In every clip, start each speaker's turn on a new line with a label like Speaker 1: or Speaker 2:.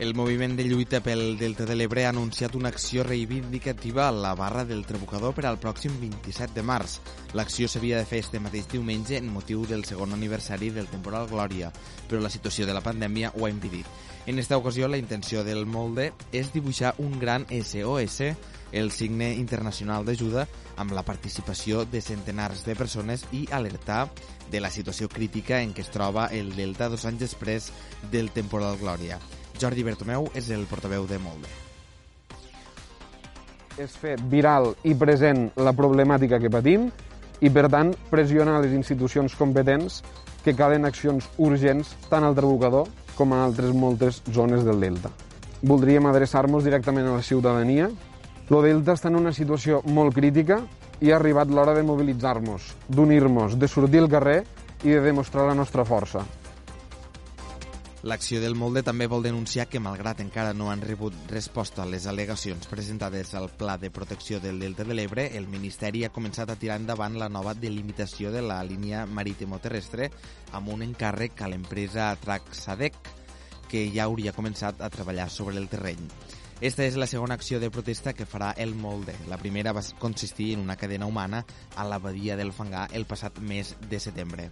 Speaker 1: El moviment de lluita pel Delta de l'Ebre ha anunciat una acció reivindicativa a la barra del Trabucador per al pròxim 27 de març. L'acció s'havia de fer este mateix diumenge en motiu del segon aniversari del temporal Glòria, però la situació de la pandèmia ho ha impedit. En esta ocasió, la intenció del molde és dibuixar un gran SOS, el signe internacional d'ajuda, amb la participació de centenars de persones i alertar de la situació crítica en què es troba el Delta dos anys després del temporal Glòria. Jordi Bertomeu és el portaveu de Molde.
Speaker 2: És fer viral i present la problemàtica que patim i, per tant, pressionar les institucions competents que calen accions urgents tant al Trabucador com a altres moltes zones del Delta. Voldríem adreçar-nos directament a la ciutadania. El Delta està en una situació molt crítica i ha arribat l'hora de mobilitzar-nos, d'unir-nos, de sortir al carrer i de demostrar la nostra força.
Speaker 1: L'acció del molde també vol denunciar que, malgrat encara no han rebut resposta a les al·legacions presentades al Pla de Protecció del Delta de l'Ebre, el Ministeri ha començat a tirar endavant la nova delimitació de la línia marítimo-terrestre amb un encàrrec a l'empresa Traxadec, que ja hauria començat a treballar sobre el terreny. Esta és la segona acció de protesta que farà el molde. La primera va consistir en una cadena humana a la badia del Fangar el passat mes de setembre.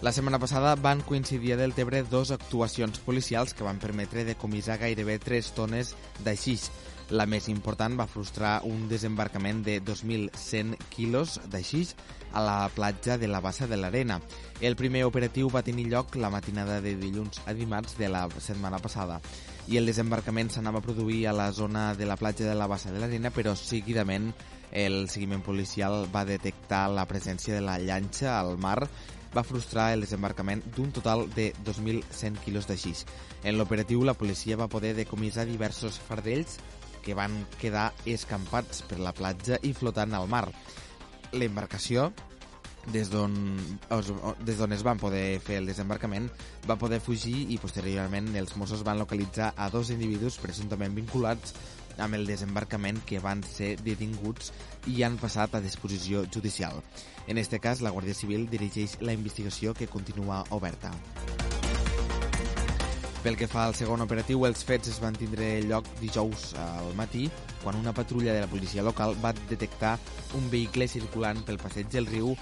Speaker 1: La setmana passada van coincidir a Deltebre dos actuacions policials que van permetre decomissar gairebé 3 tones d'aixís. La més important va frustrar un desembarcament de 2.100 quilos d'aixís a la platja de la Bassa de l'Arena. El primer operatiu va tenir lloc la matinada de dilluns a dimarts de la setmana passada i el desembarcament s'anava a produir a la zona de la platja de la Bassa de l'Arena, però seguidament el seguiment policial va detectar la presència de la llanxa al mar va frustrar el desembarcament d'un total de 2.100 quilos de xix. En l'operatiu, la policia va poder decomissar diversos fardells que van quedar escampats per la platja i flotant al mar. L'embarcació, des d'on des d'on es van poder fer el desembarcament, va poder fugir i posteriorment els Mossos van localitzar a dos individus presumptament vinculats amb el desembarcament que van ser detinguts i han passat a disposició judicial. En este cas, la Guàrdia Civil dirigeix la investigació que continua oberta. Pel que fa al segon operatiu, els fets es van tindre lloc dijous al matí, quan una patrulla de la policia local va detectar un vehicle circulant pel passeig del riu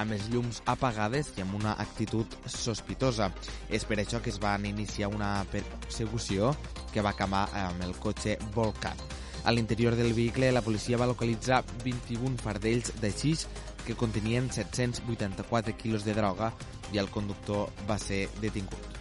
Speaker 1: amb les llums apagades i amb una actitud sospitosa. És per això que es van iniciar una persecució que va acabar amb el cotxe volcat. A l'interior del vehicle, la policia va localitzar 21 fardells de xix que contenien 784 quilos de droga i el conductor va ser detingut.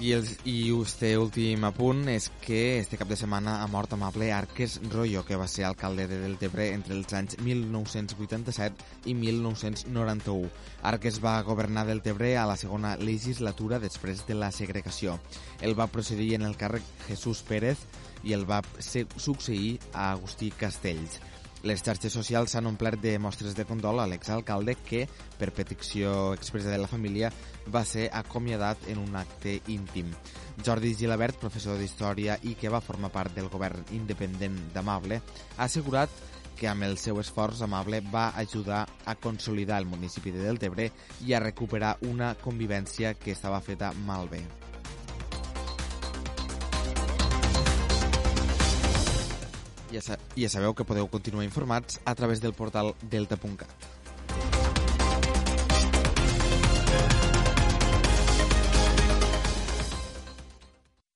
Speaker 1: I, el, I este últim apunt és que este cap de setmana ha mort amable Arques Royo, que va ser alcalde de Deltebre entre els anys 1987 i 1991. Arques va governar Deltebre a la segona legislatura després de la segregació. El va procedir en el càrrec Jesús Pérez i el va succeir a Agustí Castells. Les xarxes socials s'han omplert de mostres de condol a l'exalcalde que, per petició expressa de la família, va ser acomiadat en un acte íntim. Jordi Gilabert, professor d'Història i que va formar part del govern independent d'Amable, ha assegurat que amb el seu esforç Amable va ajudar a consolidar el municipi de Deltebre i a recuperar una convivència que estava feta malbé. Ja, sa ja sabeu que podeu continuar informats a través del portal delta.cat.